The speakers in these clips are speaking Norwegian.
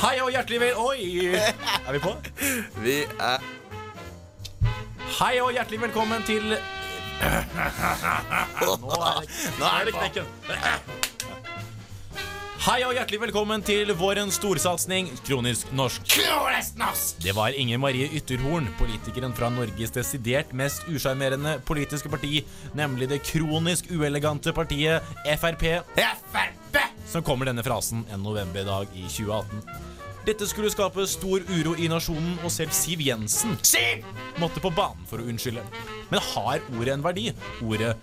Hei og hjertelig vel... Oi! Er vi på? Vi er Hei og hjertelig velkommen til Nå er det, nå er det knekken. Hei og hjertelig velkommen til vårens storsatsing Kronisk norsk. Det var Inger Marie Ytterhorn, politikeren fra Norges desidert mest usjarmerende politiske parti, nemlig det kronisk uelegante partiet Frp, som kommer denne frasen en novemberdag i 2018. Dette skulle skape stor uro i nasjonen, og selv Siv Jensen måtte på banen for å unnskylde. Men har ordet en verdi? Ordet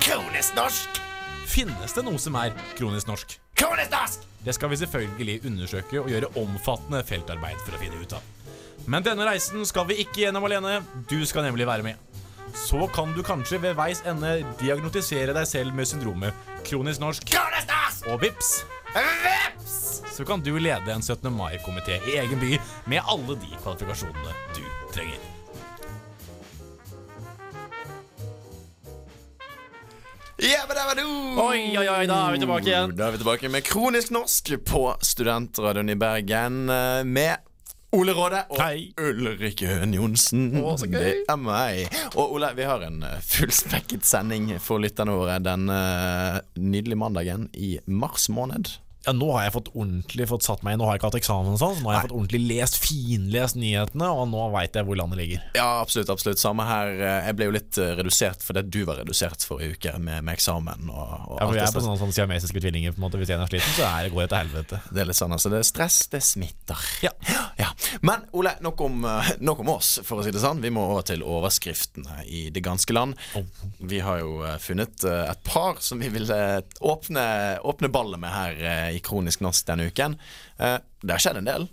kronisk norsk! Finnes det noe som er kronisk norsk? Kronisk norsk! Det skal vi selvfølgelig undersøke og gjøre omfattende feltarbeid for å finne ut av. Men denne reisen skal vi ikke gjennom alene. Du skal nemlig være med. Så kan du kanskje ved veis ende diagnotisere deg selv med syndromet kronisk norsk. Kronisk norsk! Og vips, Vips! så kan du lede en 17. mai-komité i egen by med alle de kvalifikasjonene du trenger. Jabbadabadu! Oi, oi, oi, da er vi tilbake igjen. Da er vi tilbake med Kronisk norsk på Studentradioen i Bergen eh, med Ole Råde og Hei. Ulrik Høen Johnsen. Det er meg. Og Ole, vi har en eh, fullspekket sending for lytterne våre den eh, nydelige mandagen i mars måned. Ja, nå har jeg fått ordentlig fått satt meg inn. Nå har jeg ikke hatt eksamen, og sånn, så nå har jeg fått ordentlig lest, finlest nyhetene, og nå veit jeg hvor landet ligger. Ja, absolutt. absolutt Samme her. Eh, Jeg ble jo litt eh, redusert fordi du var redusert forrige uke med, med eksamen. Og, og Ja, for Vi er på sånne, sånne siamesiske tvillinger. på en måte Hvis en er sliten, så er det går det til helvete. Det er litt sånn, altså. Det er stress, det smitter. Ja. Ja. Men Ole, nok om, eh, nok om oss, for å si det sånn. Vi må over til overskriftene i det ganske land. Vi har jo funnet et par som vi vil åpne, åpne ballet med her eh, i Kronisk norsk denne uken. Eh, Det har skjedd en del.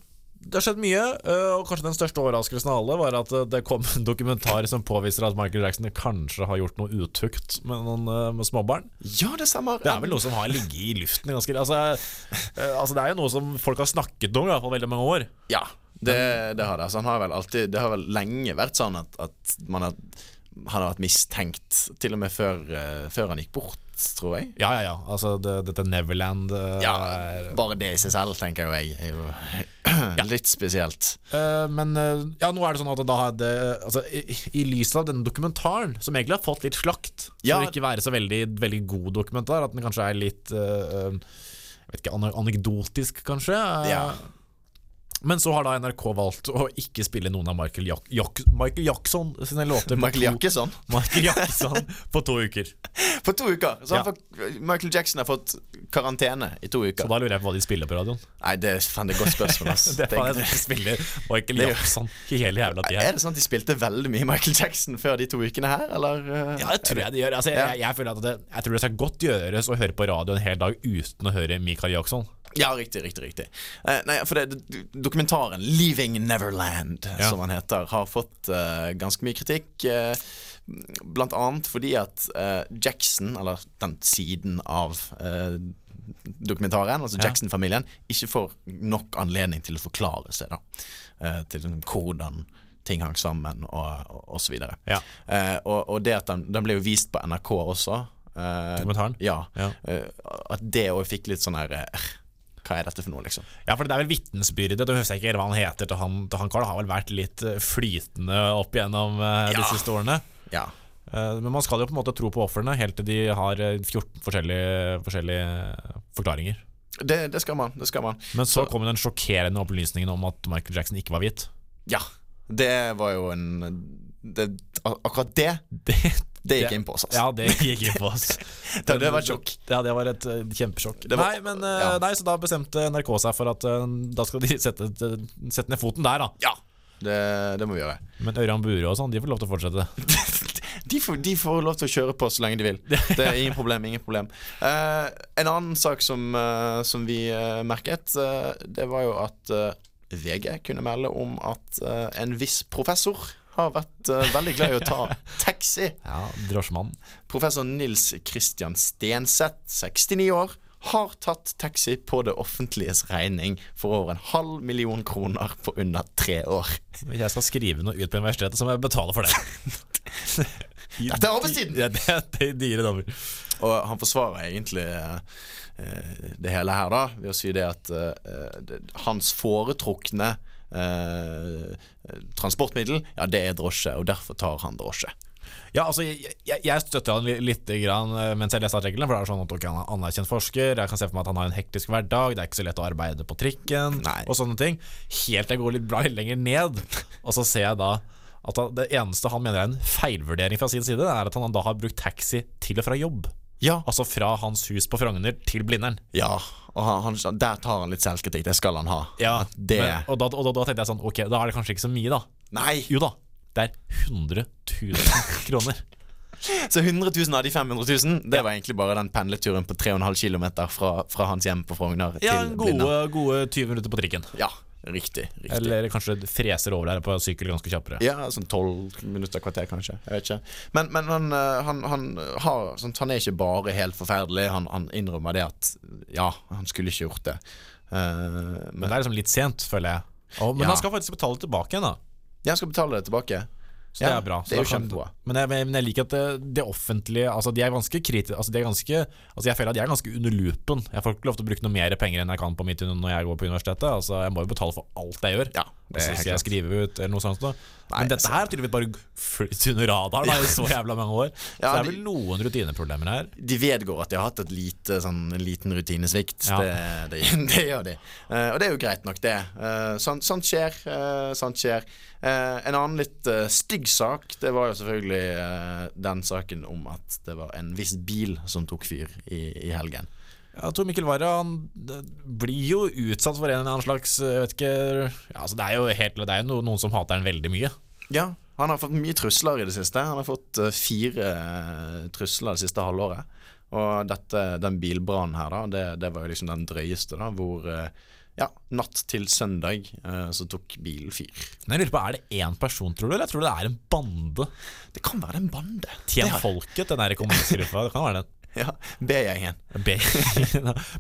Det har skjedd mye, øh, og kanskje den største overraskelsen av alle var at øh, det kom en dokumentar som påviser at Michael Jackson kanskje har gjort noe utukt med noen med småbarn. Ja, det stemmer. Det er vel noe som har ligget i luften ganske altså, altså, Det er jo noe som folk har snakket om i hvert fall veldig mange år. Ja, det, det har det. Altså, han har alltid Det har vel lenge vært sånn at, at man har han har vært mistenkt, til og med før, eh, før han gikk bort, tror jeg. Ja, ja, ja. Altså, det, dette Neverland øh, Ja, er Bare det i seg selv, tenker jo jeg, er jo litt spesielt. Uh, men uh, ja, nå er det sånn at da hadde altså, i, I lys av denne dokumentaren, som egentlig har fått litt slakt Ja. For ikke være så veldig, veldig god dokumentar, at den kanskje er litt eh, eh, Jeg vet ikke, anekdotisk, kanskje. eh, Ja. Men så har da NRK valgt å ikke spille noen av Michael, Jack Jack Michael Jackson sine låter Michael Jackson? Michael Jackson på to uker. På to uker. Så Ja. Michael Jackson har fått karantene i to uker. Så da lurer jeg på hva de spiller på radioen. Nei, det er faen det er et godt spørsmål. Ass. Det er faen, spiller Michael Jackson hele jævla tida. er det sånn at de spilte veldig mye Michael Jackson før de to ukene her, eller? eh, Ja, det tror jeg de gjør. Altså, jeg, jeg, jeg føler at det, jeg tror det skal godt gjøres å høre på radio en hel dag uten å høre Michael Jackson. Ja, riktig, riktig. riktig eh, Nei, for det, Dokumentaren 'Leaving Neverland', Ja. som han heter, har fått eh, ganske mye kritikk. eh, blant annet fordi at eh, Jackson, eller den siden av eh, dokumentaren, altså Ja. Jackson-familien, ikke får nok anledning til å forklare seg, da. eh, til liksom hvordan ting hang sammen, og, og, og så videre. Ja. Og, og det at den, den ble jo vist på NRK også. Dokumentaren? Ja. Ja. At det òg fikk litt sånn her Hva er dette for noe, liksom? Ja, for det er vel vitnesbyrdet. Da husker jeg ikke hva han heter til han, til han Carl. Har vel vært litt eh, flytende opp gjennom eh, Ja. de siste årene. Ja. Uh, Men man skal jo på en måte tro på ofrene helt til de har eh, 14 forskjellige, forskjellige forklaringer. Det, det skal man. Det skal man. Men så Så- kom den sjokkerende opplysningen om at Michael Jackson ikke var hvit. Ja. Det var jo en det, Akkurat det, Det, det gikk inn på oss, altså. ja, det gikk inn på oss. Det- det var et sjokk. Ja, det var et eh, kjempesjokk. Var- nei, men eh, ja. nei, så da bestemte NRK seg for at eh, da skal de sette, sette ned foten der, da. Ja. Det, det må vi gjøre. Men Ørjan Bure og sånn, de får lov til å fortsette. De får, de får lov til å kjøre på så lenge de vil. Det er ingen problem. ingen problem uh, En annen sak som, uh, som vi uh, merket, det var jo at VG kunne melde om at en viss professor har vært uh, veldig glad i å ta taxi. Ja, drosjemann. Professor Nils Christian Stenseth, 69 år, har tatt taxi på det offentliges regning for over en halv million kroner på under tre år. Jeg skal skrive noe ut på universitetet, så må jeg betale for det. Dette er arbeidstiden! Ja, det, det er dyre dommer. Og han forsvarer egentlig eh, det hele her, da, ved å si det at uh, hans foretrukne eh, transportmiddel, ja, det er drosje, og derfor tar han drosje. Ja, altså, jeg, jeg, jeg støtter han litt grann, eh, mens jeg leser artikkelen. For det er sånn at okay, Han er anerkjent forsker. Jeg kan se for meg at han har en hektisk hverdag. Det er ikke så lett å arbeide på trikken. Nei. Og sånne ting Helt til jeg går litt bra lenger ned, og så ser jeg da at det eneste han mener er en feilvurdering fra sin side, er at han da har brukt taxi til og fra jobb. Ja. Altså fra hans hus på Frogner til Blindern. Ja, og han, der tar han litt selvkritikk. Det skal han ha. Ja, det Men, og, da, og da, da tenkte jeg sånn Ok, da er det kanskje ikke så mye, da. Nei! Jo da, det er 100 000 kroner. Så 100 000 av de 500 000, det var egentlig bare den pendleturen på 3,5 km fra, fra hans hjem på Frogner Ja, til gode, Blindern. gode 20 minutter på trikken. Ja, riktig. riktig. Eller kanskje freser over der på sykkel ganske kjappere. Ja, sånn tolv minutter, kvarter kanskje. Jeg vet ikke. Men, men han, eh, han, han, har, sånt, han er ikke bare helt forferdelig. Han, han innrømmer det at ja, han skulle ikke gjort det. Uh, Men men det er liksom litt sent, føler jeg. Å, men Ja. han skal faktisk betale tilbake igjen, da. han skal betale det tilbake. Så det Ja, er bra. Så det er kan-. Men jeg, men jeg liker at det, det offentlige Altså De er ganske kritiske altså de er ganske, altså Jeg føler at de er ganske under loopen. Jeg får ikke lov til å bruke noe mer penger enn jeg kan på mitt når jeg går på universitetet. Altså Jeg må jo betale for alt jeg gjør. Ja, er altså, skal jeg skrive ut eller noe sånt. Da. Nei, Men dette her har tydeligvis bare flyttet under radaren da, i så jævla mange år. Så Ja, det er vel noen rutineproblemer her. De vedgår at de har hatt et lite, sånn, en liten rutinesvikt. Ja. Det, det, det gjør de. Uh, og det er jo greit nok, det. Uh, sånt, sånt skjer. Uh, sånt skjer. Eh, en annen litt eh, stygg sak, det var jo selvfølgelig eh, den saken om at det var en viss bil som tok fyr i, i helgen. Ja, Tor Mikkel Wara blir jo utsatt for en eller annen slags Jeg vet ikke ja, altså Det er jo helt Det er noen som hater han veldig mye. Ja, han har fått mye trusler i det siste. Han har fått eh, fire eh, trusler det siste halvåret. Og dette, den bilbrannen her, da, det, det var jo liksom den drøyeste, da, hvor eh, ja, natt til søndag så tok bilen fyr. Men jeg lurer på, Er det én person, tror du, eller tror du det er en bande? Det kan være en bande. Tjen folket, den der kommunistgruppa. Det kan være den. Ja, B-gjengen. Men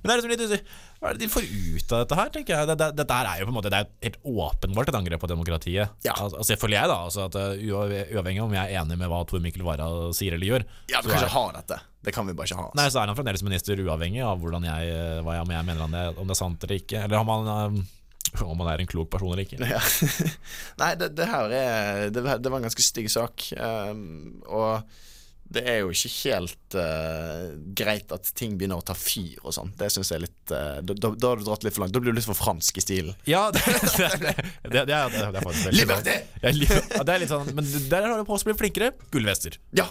det er liksom litt Hva er det de får ut av dette her, tenker jeg. Det, det, dette her er jo på en måte Det er helt åpenbart et angrep på demokratiet. Ja. Al- Altså, føler jeg, da. Altså at uav- Uavhengig om jeg er enig med hva Tor Mikkel Wara sier eller gjør, Ja, vi kan ikke ha dette. Det kan vi bare ikke ha. altså. Nei, så er han fremdeles minister uavhengig av jeg, eh, hva jeg, om jeg mener det, om det er sant eller ikke. Eller om han, eh, om man er en klok person eller ikke. Ja. Nei, det, det her er det, var- det var en ganske stygg sak. Um, og det er jo ikke helt uh, greit at ting begynner å ta fyr og sånn. Det syns jeg er litt uh, da, da, har du dratt litt for langt. Da blir du litt for fransk i stilen. Ja, det, det, det, det, det, er, det er faktisk veldig Liberté! Ja, det er litt sånn Men der har du på oss bli flinkere. Gullvester. Ja,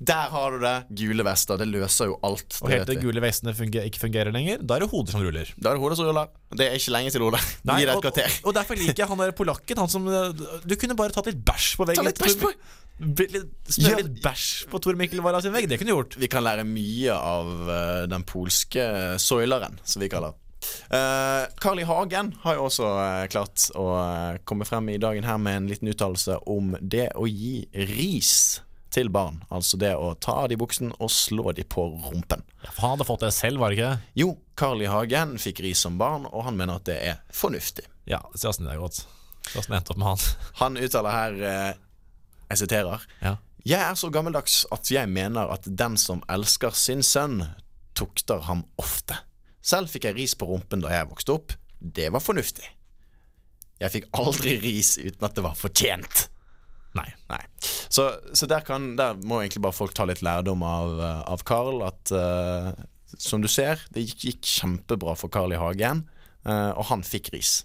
der har du det. Gule vester. Det løser jo alt. Og helt til gule vestene funger, ikke fungerer lenger, da er det hodet som ruller. Da er det hodet som ruller. Det er ikke lenge til, Ole. Gi deg et og, kvarter. og derfor liker jeg han der polakken. Han som eh, Du kunne bare tatt litt bæsj på veggen. Ta litt bæsj på- Smøre litt bæsj på Tor Mikkel Wara sin vegg. Det kunne du gjort. Vi kan lære mye av uh, den polske soileren, som vi kaller uh, Carl I. Hagen har jo også uh, klart å uh, komme frem i dagen her med en liten uttalelse om det å gi ris til barn. Altså det å ta av de buksen og slå de på rumpen. Ja, for han hadde fått det selv, var det ikke? Jo, Carl I. Hagen fikk ris som barn, og han mener at det er fornuftig. Ja, se åssen det er gått. Se åssen det endte opp med han. Han uttaler her, jeg siterer Ja. Jeg er så gammeldags at jeg mener at den som elsker sin sønn, tukter ham ofte. Selv fikk jeg ris på rumpen da jeg vokste opp. Det var fornuftig. Jeg fikk aldri ris uten at det var fortjent. Nei. Nei. Så, så der, kan, der må egentlig bare folk ta litt lærdom av, eh, av Carl. At uh, som du ser, det gikk, gikk kjempebra for Carl I. Hagen, uh, og han fikk ris.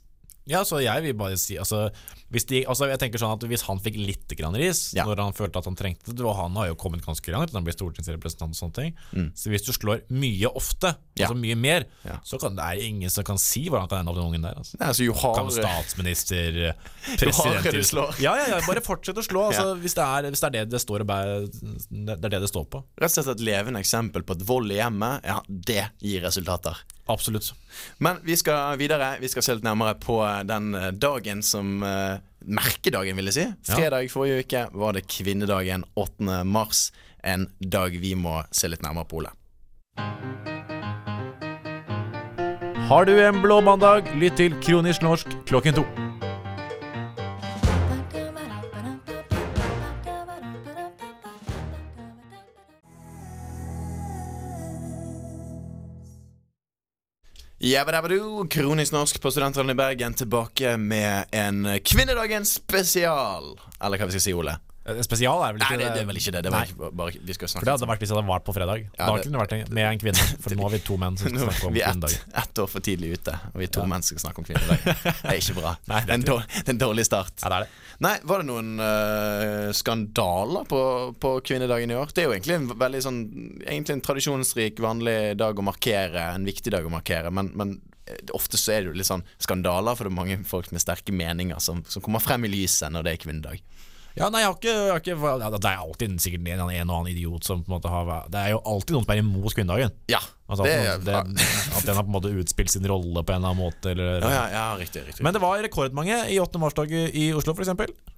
Ja, så jeg vil bare si altså, hvis de, altså jeg tenker sånn at hvis han fikk litt grann ris Ja. når han følte at han trengte det, og han har jo kommet ganske langt han blir stortingsrepresentant og sånne ting Så hvis du slår mye ofte, Mm. Ja. altså mye mer, Ja. så kan, det er ingen som kan si hvordan han kan ende opp den ungen der. Altså. Nei, altså, jo Kan hardere statsminister, hardere president du slår. Ja, ja, ja, bare fortsett å slå altså, hvis, det er, hvis det er det det står og bæ- Det er det det står på. Rett og slett et levende eksempel på at vold i hjemmet, ja, det gir resultater. Absolutt. Men vi skal videre. Vi skal se litt nærmere på den eh, dagen som uh, Merkedagen, vil jeg si. Fredag forrige uke var det kvinnedagen 8. mars. En dag vi må se litt nærmere på, Ole. Har du en blå mandag, lytt til Kronisk norsk klokken to. Jabbadabadu, Kronisk norsk på Studenthallen i Bergen tilbake med en kvinnedagens spesial. Eller hva vi skal si, Ole. Eh, Spesial er vel Nei, det, det er vel ikke det. det var ikke bare, vi skal For det hadde vært hvis det hadde vært på fredag. da det- kunne det vært en- med en kvinne. For nå har vi to menn som skal snakke om kvinnedag. vi er ett, år for tidlig ute, og vi er to menn som skal snakke om kvinnedag. Det er ikke bra. Nei, det er en ikke dårlig, det er en dårlig start. Ja, det er det. Nei, Var det noen uh, skandaler på, på kvinnedagen i år? Det er jo egentlig en veldig sånn Egentlig en tradisjonsrik, vanlig dag å markere. En viktig dag å markere. Men, men eh, ofte så er det jo litt sånn skandaler, for det er mange folk med sterke meninger som, som kommer frem i lyset når det er kvinnedag. Ja, nei, jeg har ikke, jeg har ikke ja, Det er alltid sikkert en, en og annen idiot som på en måte har Det er jo alltid noen som er imot kvinnedagen. Ja, Altså, det, at, det, at den har på en måte utspilt sin rolle på en eller annen måte. Eller, ja, ja, ja, riktig. riktig Men det var rekordmange i 8. mars-dag i Oslo, f.eks.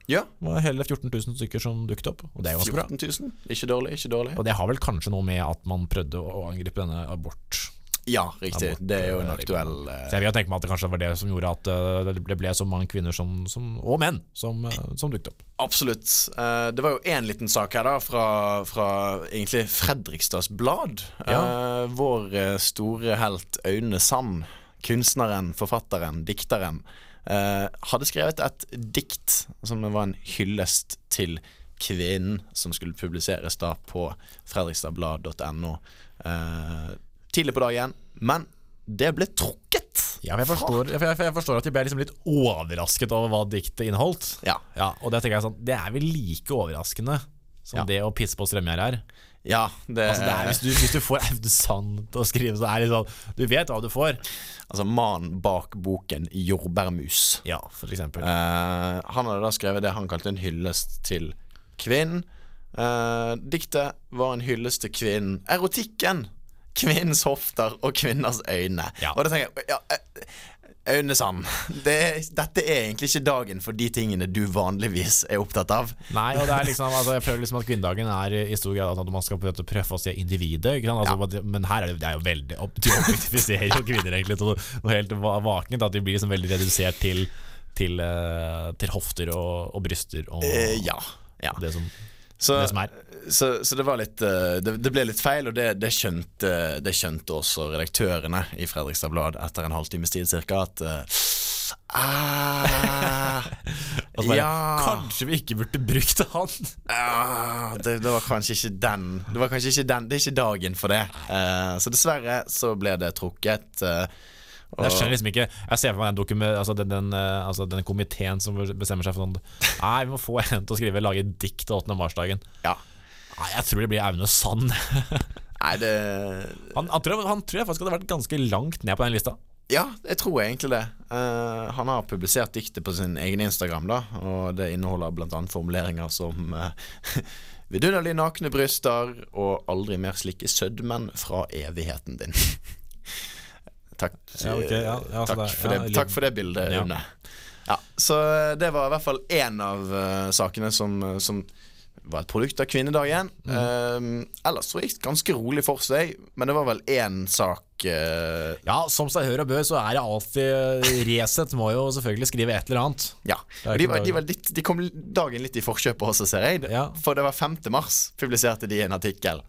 Det var hele 14 000 stykker som dukket opp. Og det er ganske bra. 14 000. Ikke dårlig, ikke dårlig. Og det har vel kanskje noe med at man prøvde å angripe denne abort Ja, riktig. Abort, Det er jo en eh, aktuell eh, Så jeg vil tenke meg at det kanskje var det som gjorde at eh, det ble så mange kvinner som, som, og menn som, som dukket opp. Absolutt. Det var jo én liten sak her, da, fra, fra egentlig Fredrikstads Blad. Eh, vår store helt Aune Sand, kunstneren, forfatteren, dikteren, hadde skrevet et dikt som var en hyllest til kvinnen, som skulle publiseres da på fredrikstadblad.no tidlig på dagen. Men det ble trukket. Ja, men jeg forstår, jeg, jeg, jeg forstår at de ble liksom litt overrasket over hva diktet inneholdt. Ja. Ja, og det tenker jeg sånn Det er vel like overraskende som Ja. det å pisse på strømgjerdet er. Ja, det, Altså, det er hvis, du, hvis du får Aune Sand til å skrive, så er det sånn Du vet hva du får. Altså mannen bak boken 'Jordbærmus'. Ja, for eksempel. Eh, han hadde da skrevet det han kalte en hyllest til kvinnen. Eh, diktet var en hyllest til kvinnen. Erotikken! Kvinnens hofter og kvinners øyne. Ja. Og da tenker jeg ja, eh, Aune Sand, det, dette er egentlig ikke dagen for de tingene du vanligvis er opptatt av. Nei, og det er liksom altså, Jeg føler liksom at kvinnedagen er i stor grad at man skal prøve å se individet. Altså, Men her er det, det er jo veldig opp, De objektifiserer jo kvinner egentlig til noe, helt va- vakent. At de blir liksom veldig redusert til, til, eh, til hofter og, og bryster og Eh, ja. ja. det, som, Så, så, så det var litt eh, det, det ble litt feil, og det, det, skjønte, det skjønte også redaktørene i Fredrikstad Blad etter en halvtimes tid cirka, at eh, ah, bare, Ja Kanskje vi ikke burde brukt han? ah, det, det var kanskje ikke den Det var kanskje ikke den Det er ikke dagen for det. Uh, så dessverre så ble det trukket. og- Jeg skjønner liksom ikke Jeg ser for meg den, altså den, den, eh, altså den komiteen som bestemmer seg for sånn Nei, vi må få en til å skrive lage et dikt til 8. mars-dagen. Ja. Nei, Jeg tror det blir Aune Sand. Nei, det Han, han, tror han tror jeg faktisk hadde vært ganske langt ned på den lista. Ja, jeg tror egentlig det. Uh, han har publisert diktet på sin egen Instagram, da, og det inneholder bl.a. formuleringer som uh, Vidunderlig nakne bryster og aldri mer slikke sødmen fra evigheten din. takk, Ja, ok, ja, ja, takk, det- for ja, det, takk for det bildet, Ja. Une. Ja, så eh, det var i hvert fall én av uh, sakene som, eh, som var et produkt av kvinnedagen. Mm. Uh, ellers så gikk det ganske rolig for seg, men det var vel én sak uh... Ja, som seg hør og bør, så er det alltid Resett må jo selvfølgelig skrive et eller annet. Ja, de, var, de, var litt, de kom dagen litt i forkjøpet også, ser jeg. Ja. For det var 5. mars publiserte de en artikkel.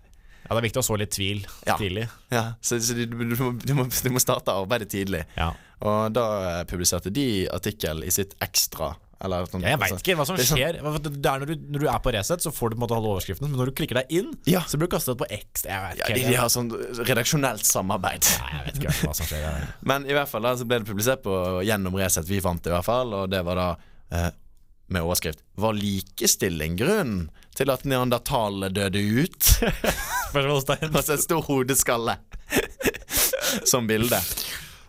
Ja, Det er viktig å så litt tvil Ja. tidlig. Ja, så så du, du, du, må, du må starte arbeidet tidlig. Ja. Og da eh, publiserte de artikkel i sitt ekstra. Eller, sånn, Ja, jeg veit ikke hva som det sånn- skjer. Det er når, du, når du er på Resett, så får du på en måte halve overskriften, men når du klikker deg inn, Ja. så blir du kastet på X. Jeg vet Ja, ikke. de, de har sånn redaksjonelt samarbeid. Nei, jeg vet ikke hva som skjer. Jeg- Men i hvert fall da så ble det publisert på gjennom Resett. Vi fant det i hvert fall, og det var da eh, med overskrift 'Var likestilling grunnen til at neandertalene døde ut?' Spørsmålstegn. Og så en stor hodeskalle som bilde.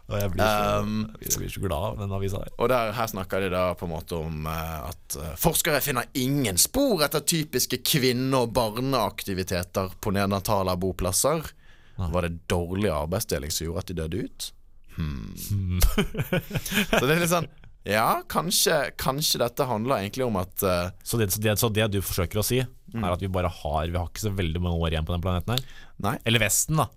Og jeg blir så, Um, jeg blir så glad av den avisa her. Og der, her snakker de da på en måte om eh, at eh, forskere finner ingen spor etter typiske kvinne- og barneaktiviteter på neandertaler-boplasser. Var det dårlig arbeidsdeling som gjorde at de døde ut? Hmm. så det er litt sånn Ja, kanskje, kanskje dette handler egentlig om at uh, Så det, så, det, så det du forsøker å si, er at vi bare har Vi har ikke så veldig mange år igjen på den planeten her. Nei. Eller Vesten, da.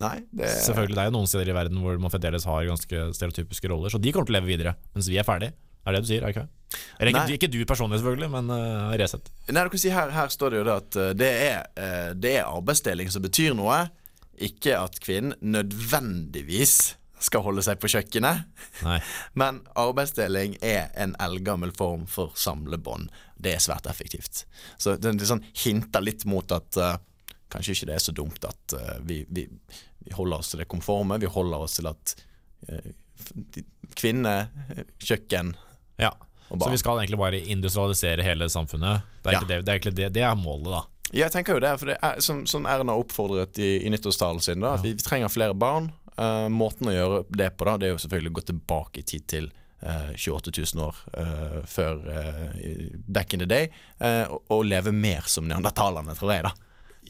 nei det, Selvfølgelig, Det er jo noen steder i verden hvor man fremdeles har ganske stereotypiske roller, så de kommer til å leve videre, mens vi er ferdig. Er det du sier? er det ikke? Eller ikke, ikke du personlig, selvfølgelig, men uh, Resett. Nei, du kan si her, her står det jo det at eh, det er, uh, det er arbeidsdeling som betyr noe, ikke at kvinnen nødvendigvis skal holde seg på kjøkkenet. Nei. Men arbeidsdeling er en eldgammel form for samlebånd. Det er svært effektivt. Så det, det sånn hinter litt mot at uh, kanskje ikke det er så dumt at uh, vi, vi, vi holder oss til det konforme. Vi holder oss til at uh, kvinne, kjøkken Ja. Så vi skal egentlig bare industrialisere hele samfunnet. Det er Ja. det, det, er det, det er målet, da. Jeg tenker jo det, for det er som, som Erna oppfordret i, i nyttårstalen sin, da, at vi, vi trenger flere barn. Eh, måten å gjøre det på, da, det er jo selvfølgelig å gå tilbake i tid til uh, 28 000 år uh, før eh, back in the day, og, og leve mer som neandertalerne, tror jeg, da.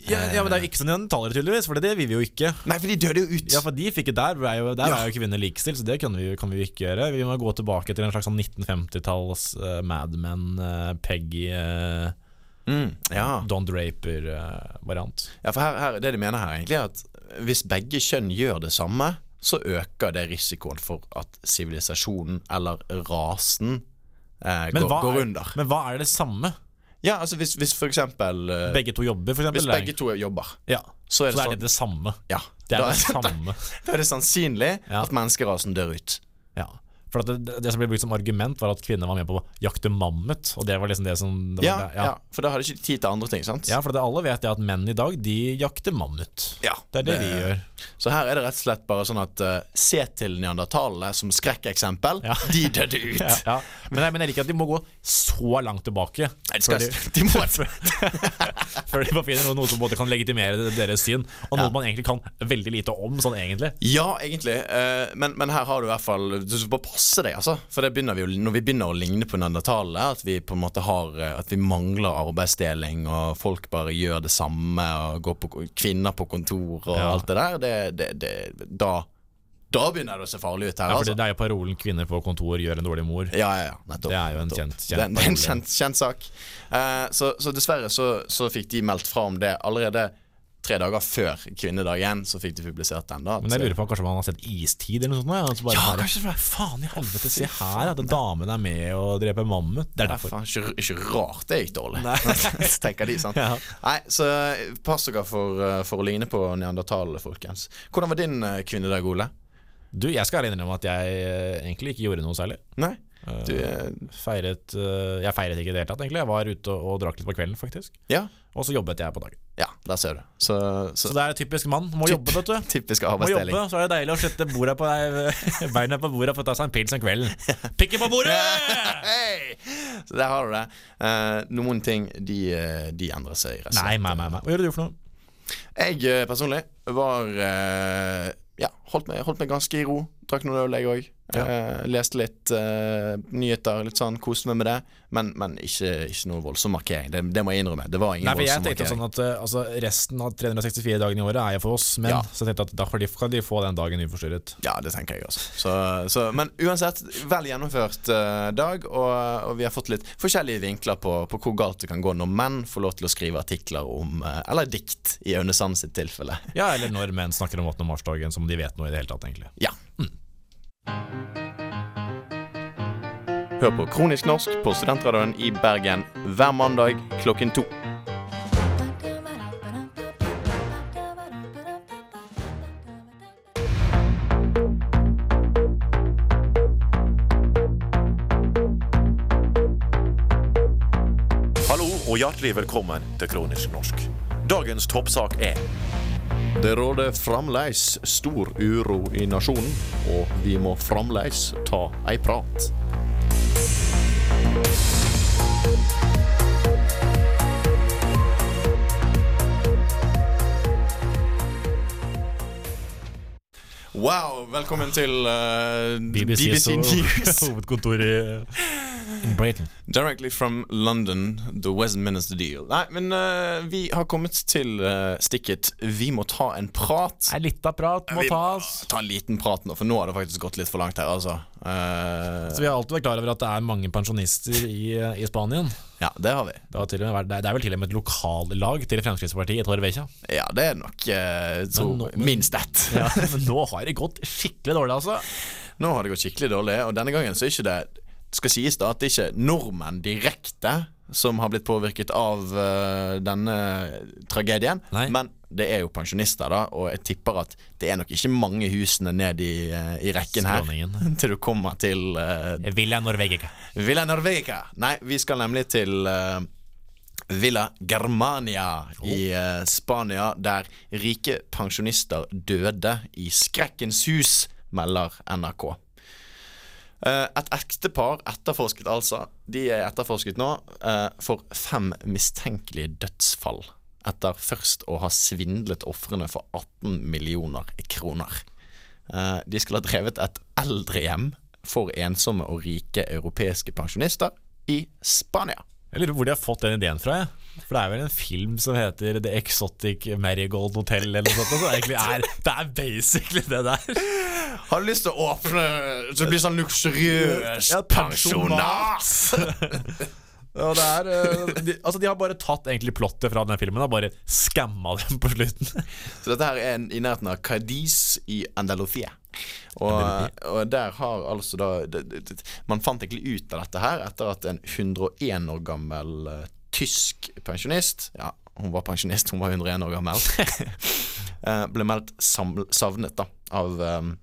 Ja, ja, Men det er ikke som neandertalere, tydeligvis, for det vil vi jo ikke. Nei, for de døde jo ut. Ja, for de fikk jo der, er der Ja. er jo kvinner likestilt, så det kan vi, kan vi jo ikke gjøre. Vi må gå tilbake til en slags sånn 1950-talls uh, Mad Men, eh, Peggy, uh, Mm, ja. Don Draper-variant. ja, for her, her, det de mener her, egentlig, er at hvis begge kjønn gjør det samme, så øker det risikoen for at sivilisasjonen eller rasen eh, går, hva går er- under. men hva er det samme? Ja, altså hvis, hvis for eksempel eh, Begge to jobber, for eksempel? Hvis begge to jobber, ja. så er det Så er sånn det det samme. Ja, Det er da, det samme. da er det sannsynlig Ja. at menneskerasen dør ut. Ja. For det, det som ble brukt som argument, var at kvinner var med på å jakte mammut. Og det var liksom det som det Ja, var, ja. For da har de ikke tid til andre ting, sant? Ja, for det alle vet det at menn i dag, de jakter mammut. Ja, Det er det, vi gjør. Så her er det rett og slett bare sånn at uh, se til neandertalene som skrekkeksempel. Ja. De døde ut. Ja, ja. Men, men jeg liker at de må gå så langt tilbake. Nei, de, skal, de må Før de finner noe, noe som både kan legitimere deres syn, og noe Ja. man egentlig kan veldig lite om, sånn egentlig. Ja, egentlig. Uh, men, men her har du i hvert fall Du skal bare passe deg, altså. For det begynner vi, jo- når vi begynner å ligne på neandertalere, at vi på en måte har eh, At vi mangler arbeidsdeling, og folk bare gjør det samme, og går på kvinner på kontor og Ja. alt det der, det, det, det, da Da begynner det å se farlig ut her, Ja, for altså. det, er jo parolen 'kvinner på kontor gjør en dårlig mor'. Ja, ja, ja, nettopp. Det er jo en nettopp. kjent- kjent det, er- er en kjent, kjent sak. Uh, så, så dessverre så, så fikk de meldt fra om det allerede tre dager før kvinnedagen. Så fikk de publisert den. da Men jeg lurer på kanskje man har sett istid eller noe sånt? Ja, altså bare Ja, bare, kanskje det. Faen i helvete, se her, at damen er med og dreper mammut. Det er Ja, derfor. faen, ikke, ikke rart det gikk dårlig, tenker de. sant Ja. Nei, Så eh, pass dere for, eh, for å ligne på neandertalere, folkens. Hvordan var din eh, kvinnedag, Ole? Du, jeg skal innrømme at jeg egentlig ikke gjorde noe særlig. Nei? Eh, Du, eh, feiret eh, Jeg feiret ikke i det hele tatt, egentlig. Jeg var ute og, og drakk litt på kvelden, faktisk. ja? Og så jobbet jeg på dagen. Ja, der ser du. Så, så, Så det er typisk mann. Må jobbe, vet du. typisk Må jobbe, så er det deilig å sette bordet på beina på bordet for å ta seg en pils om kvelden. Pikke på bordet! hey! Så der har du det. Uh, noen ting de, de endrer seg. rett og Nei, nei, nei, nei. Hva gjør du for noe? Jeg personlig var uh, Ja, holdt meg, holdt meg ganske i ro. Drakk noen øl, jeg òg. leste litt uh, nyheter, litt sånn, koste meg med det. Men, men ikke, ikke noe voldsom markering. Det, det må jeg innrømme. Det var ingen Nei, for jeg tenkte markering. sånn at uh, altså, Resten av 364 dagene i året er jo for oss menn. Ja. Så jeg tenkte at da de, kan de få den dagen uforstyrret. Ja, det tenker jeg også. Så, så, men uansett, vel gjennomført dag, og, og vi har fått litt forskjellige vinkler på, på hvor galt det kan gå når menn får lov til å skrive artikler om Eller dikt, i Aune Sand sitt tilfelle. Ja, eller når menn snakker om 8. mars-dagen som de vet noe i det hele tatt, egentlig. Ja. Hør på Kronisk norsk på Studentradioen i Bergen hver mandag klokken to. Hallo og hjertelig velkommen til Kronisk norsk. Dagens toppsak er Det råder fremdeles stor uro i nasjonen, og vi må fremdeles ta ei prat. Wow, velkommen til eh, BBC, News. hovedkontor i in Britain. Directly from London, the Westminster deal. Nei, men uh, vi har kommet til uh, stikket Vi må ta en prat. Ei lita prat må Vi tas. ta en liten prat nå, for nå har det faktisk gått litt for langt her, altså. Uh, Så vi har alltid vært klar over at det er mange pensjonister i, i Spanien. ja, det har vi. Det, har vært, det er vel til og med et lokallag til Fremskrittspartiet i Torrevieja. Ja, det er nok eh, så, Men nå- minst ett. Ja, men nå har det gått skikkelig dårlig, altså. Nå har det gått skikkelig dårlig, og denne gangen så er ikke det skal sies da at det ikke er nordmenn direkte som har blitt påvirket av uh, denne tragedien, Nei. men det er jo pensjonister, da, og jeg tipper at det er nok ikke mange husene ned i, uh, i rekken her til du kommer til uh, Villa Norvegica. Villa Norvegica. Nei, vi skal nemlig til eh, Villa Germania i eh, Spania, der rike pensjonister døde i skrekkens hus, melder NRK. Eh, et ektepar etterforsket altså De er etterforsket nå eh, for fem mistenkelige dødsfall. Etter først å ha svindlet ofrene for 18 millioner kroner. Eh, de skal ha drevet et eldrehjem for ensomme og rike europeiske pensjonister i Spania. Jeg lurer på hvor de har fått den ideen fra. Jeg. For det er vel en film som heter The Exotic Marigold Hotel eller noe sånt. Så det, er, det er basically det der. Har du lyst til å åpne så det blir sånn luksuriøs Ja, pensjonat? Ja, er, eh, de, altså de har bare tatt egentlig plottet fra den filmen og bare skamma dem på slutten. Så dette her er en- i nærheten av Cadiz i Andalusia. Og, og der har altså da det, det, det, Man fant egentlig ut av dette her etter at en 101 år gammel eh, tysk pensjonist Ja, hun var pensjonist, hun var 101 år gammel. eh, ble meldt savnet da av, um,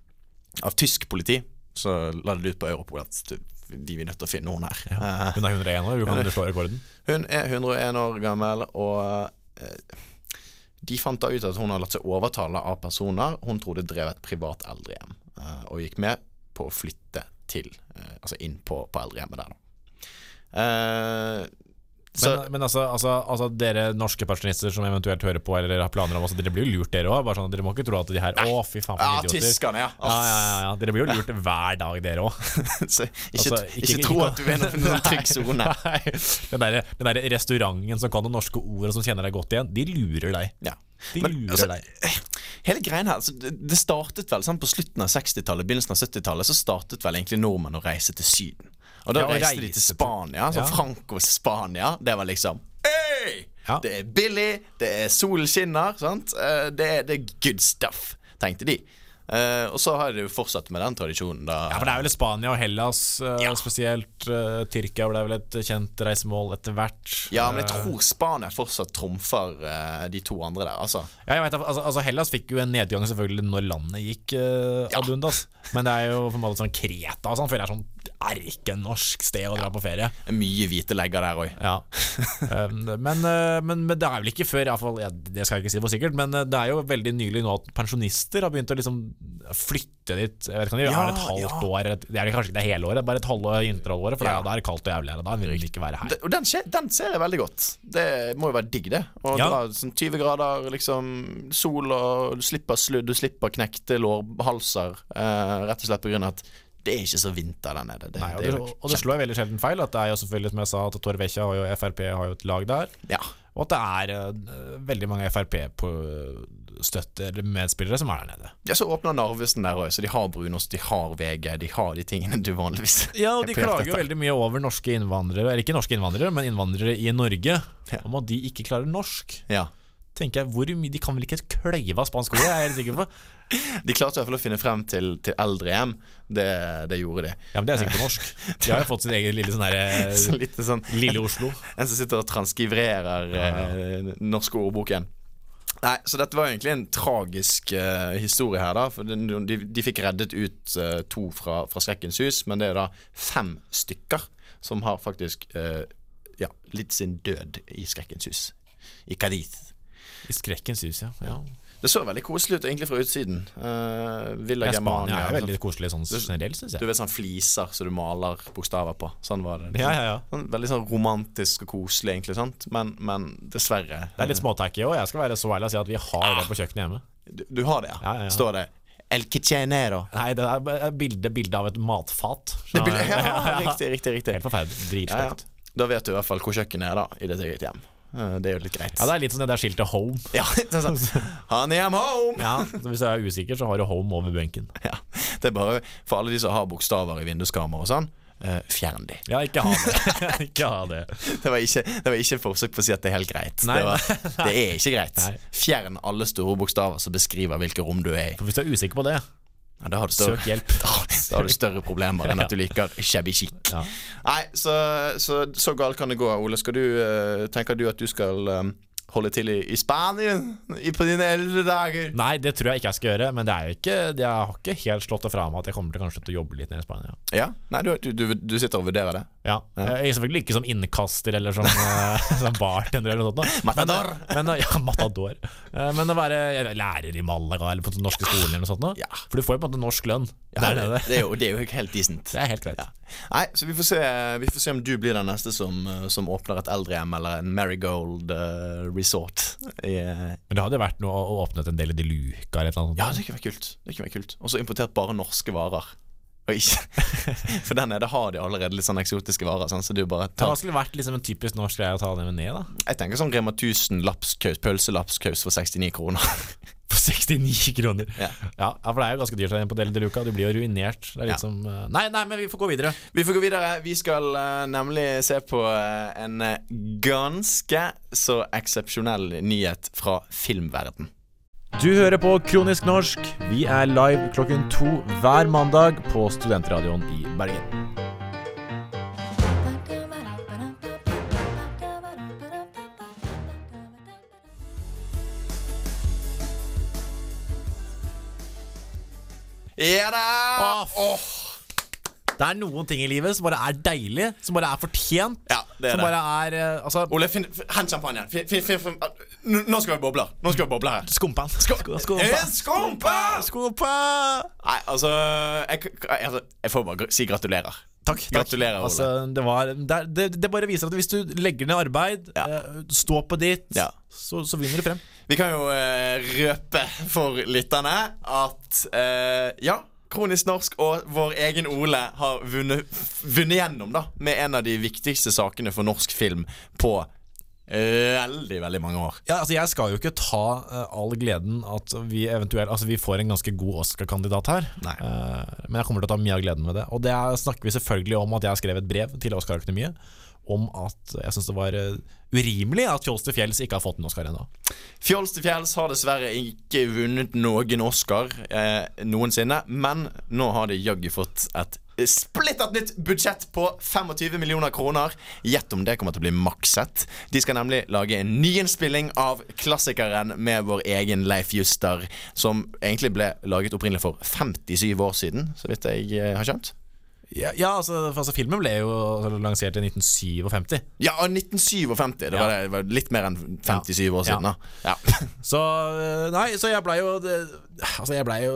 av tysk politi. Så la det ut på Europol at du, de er nødt til å finne henne her. Ja. Hun er 101 år, kan slå rekorden. Hun er 101 år gammel, og uh, de fant da ut at hun har latt seg overtale av personer hun trodde drev et privat eldrehjem, uh, og gikk med på å flytte til, uh, altså inn på, på eldrehjemmet der, da. Så Men, men altså, altså, altså dere norske pensjonister som eventuelt hører på eller har planer om altså, Dere blir jo lurt, dere òg. Sånn, dere må ikke tro at de her Å, fy faen, Ja, idioter. tyskerne, ja. Ja, ja, ja. Dere blir jo lurt hver dag, dere òg. Ikke, Altså, ikke, ikke- tro at du er i noen trygg sone. Den der, den der restauranten som kan noen norske ord og som kjenner deg godt igjen, de lurer deg. Ja. De Men, altså, deg. Hele greien her, altså, det, startet vel sånn på slutten av 60-tallet, begynnelsen av 70-tallet, så startet vel egentlig nordmenn å reise til Syden. Og da Ja, og reiste de til Spania, så Ja. Francos Spania. Det var liksom Hey! Ja. Det er billig, det er solen skinner, sant? Eh, Det er, det er good stuff, tenkte de. Eh, og så har de fortsatt med den tradisjonen, da. Ja, for det er vel Spania og Hellas uh, Ja. spesielt. uh, Tyrkia ble vel et kjent reisemål etter hvert. Ja, men jeg tror Spania fortsatt trumfer de to andre der, altså. Ja, jeg vet, altså, altså Hellas fikk jo en nedgang selvfølgelig når landet gikk uh, ad undas. Men det er jo på en måte sånn Kreta og sånn, føler jeg er sånn erkenorsk sted å dra på ferie. Er Mye hvite legger der òg. Ja. Um, men, uh, men, men det er vel ikke før, iallfall ja, det skal jeg ikke si for sikkert, men uh, det er jo veldig nylig nå at pensjonister har begynt å liksom flytte dit. Jeg vet ikke om de Ja, er et halvt ja. år, et, det er kanskje ikke det hele året, bare et halvår vinterhalvåret, for Ja. da- da er det kaldt og jævlig her, da vil de ikke være her. Den, den ser jeg veldig godt. Det må jo være digg, det. Og Ja. dra sånn 20 grader, liksom sol, og du slipper sludd, du slipper knekte lårhalser. Eh, rett og slett på grunn av at det er ikke så vinter der nede. Det, Nei, og, det det, og det slår veldig sjelden feil at det er jo selvfølgelig, som jeg sa, at Torvekja og Frp har jo et lag der. Ja. Og at det er uh, veldig mange Frp-støtter medspillere som er der nede. ja, så åpner Narvesen der òg, så de har brunost, de har VG, de har de tingene du vanligvis Ja, og de er klager jo veldig mye over norske innvandrere, eller ikke norske innvandrere, men innvandrere i Norge, Ja. om at de ikke klarer norsk. Ja. Tenker jeg, hvor mye, De kan vel ikke kløyve av spansk ord, jeg er helt sikker på. De klarte i hvert fall å finne frem til, til eldrehjem. Det, det gjorde de. Ja, men Det er sikkert på norsk. De har jo fått sin egen lille sånn derre Så sånn Lille Oslo. En som sitter og transkriverer eh, norske ordboken. Nei, Så dette var egentlig en tragisk uh, historie her, da. For de, de, de fikk reddet ut uh, to fra, fra Skrekkens hus, men det er da fem stykker som har faktisk uh, ja, litt sin død i Skrekkens hus. I Cadiz. I Skrekkens hus, ja. ja. Det så veldig koselig ut egentlig fra utsiden. Uh, Villa Ja, Germania. er veldig koselig sånn generelt, syns Du jeg. vet sånn fliser som du maler bokstaver på. Sånn var det. Ja, ja, ja. Sånn, veldig sånn romantisk og koselig, egentlig. sant? Men, men dessverre Det er litt småtacky òg. Jeg skal være så ærlig og si at vi har det på kjøkkenet hjemme. Du, du har det, ja? Ja, ja, ja. Står det El Kitchenero? Nei, det er bilde, bilde av et matfat. Det bildet- ja, riktig, riktig, riktig. Helt forferdelig. Dritstygt. Da vet du i hvert fall hvor kjøkkenet er, da, i ditt eget hjem. Eh, Det er jo litt greit. Ja, det er litt som det der skiltet 'home'. Ja, det sånn. Honey, I'm home! Ja, så Hvis jeg er usikker, så har du 'home' over benken. Ja, det er bare for alle de som har bokstaver i vinduskarmer og sånn. eh, fjern de. Ja, ikke ha det. ikke ha det. Det var ikke, det var ikke forsøk på å si at det er helt greit. Nei, det, var, det er ikke greit. Nei. Fjern alle store bokstaver som beskriver hvilke rom du er i. For Hvis du er usikker på det, Ja, da har du større, søk hjelp. da, da har du større problemer enn at du liker shabby chic. Ja. Nei, så, så, så galt kan det gå. Ole, skal du, eh, tenker du at du skal eh, holde til i, i Spania på dine eldre dager? Nei, det tror jeg ikke jeg skal gjøre, men det er jo ikke, jeg har ikke helt slått det fra meg at jeg kommer til kanskje til å jobbe litt nede i Spania. Ja? Nei, du, du, du, du sitter og vurderer det? Ja. Jeg er selvfølgelig ikke som innkaster eller som, eh, som bartender eller noe sånt. Matador. Men, men, ja, matador. Eh, Men å være lærer i Malaga eller på den norske skolen eller noe sånt. Ja. For du får jo på en måte norsk lønn Ja, der det, det, er jo, det er jo helt decent. Det er helt greit. Nei, så vi får, se, vi får se om du blir den neste som, eh, som åpner et eldrehjem eller en Marigold uh, resort. I, eh, Men det hadde jo vært noe å åpne en del i De luka eller et eller annet. ja, det kunne vært kult. Det kunne vært kult Og så importert bare norske varer. For der nede har de allerede litt sånn eksotiske varer. Sånn, så du bare Det tar, skulle vært liksom en typisk norsk greie å ta det med ned, da. jeg tenker sånn Rema 1000 lapskaus, pølselapskaus for 69 kroner. For 69 kroner. Ja. Ja, for det er jo ganske dyrt der på Del de Luca. Du blir jo ruinert. Det er litt Ja. som eh, Nei, nei, men vi får gå videre. Vi får gå videre. Vi skal uh, nemlig se på uh, en ganske så eksepsjonell nyhet fra filmverden. Du hører på Kronisk norsk. Vi er live klokken to hver mandag på Studentradioen i Bergen. Ja da! Åh, Det er noen ting i livet som bare er deilig, som bare er fortjent. Ja, det er som det. bare er eh, Altså, Ole, finn, hent champagne. Finn, finn, finn, finn. Nå nå skal vi boble bobler. Nå skal vi boble her. Skumpa. Skumpa. En skumpa! Skumpa! Nei, altså jeg, jeg, altså, jeg får bare gr- si gratulerer. Takk. takk. Gratulerer, Ole. Altså, det, var, det, er- det, det bare viser at hvis du legger ned arbeid, Ja. eh, stå på ditt, Ja. så, så vinner du frem. Vi kan jo eh, røpe for lytterne at eh, ja, Kronisk norsk og vår egen Ole har vunnet, vunnet gjennom da med en av de viktigste sakene for norsk film på eh, veldig, veldig mange år. Ja, altså Jeg skal jo ikke ta uh, all gleden at vi eventuelt Altså vi får en ganske god Oscar-kandidat her. Eh, men jeg kommer til å ta mye av gleden med det. Og det er, snakker vi selvfølgelig om at jeg skrev et brev til Oscar-akademiet om at jeg syns det var eh, urimelig at Fjols til fjells ikke har fått en Oscar ennå. Fjols til fjells har dessverre ikke vunnet noen Oscar eh, noensinne, men nå har de jaggu fått et splittert nytt budsjett på 25 millioner kroner. Gjett om det kommer til å bli makset. De skal nemlig lage en nyinnspilling av klassikeren med vår egen Leif Juster, som egentlig ble laget opprinnelig for 57 år siden, så vidt jeg eh, har skjønt. Ja, ja altså, altså Filmen ble jo altså, lansert i 1957. Ja, 1957. Det var, det, var litt mer enn 57 år siden. Ja. ja. Så eh, Nei, så jeg blei jo det, Altså, jeg blei jo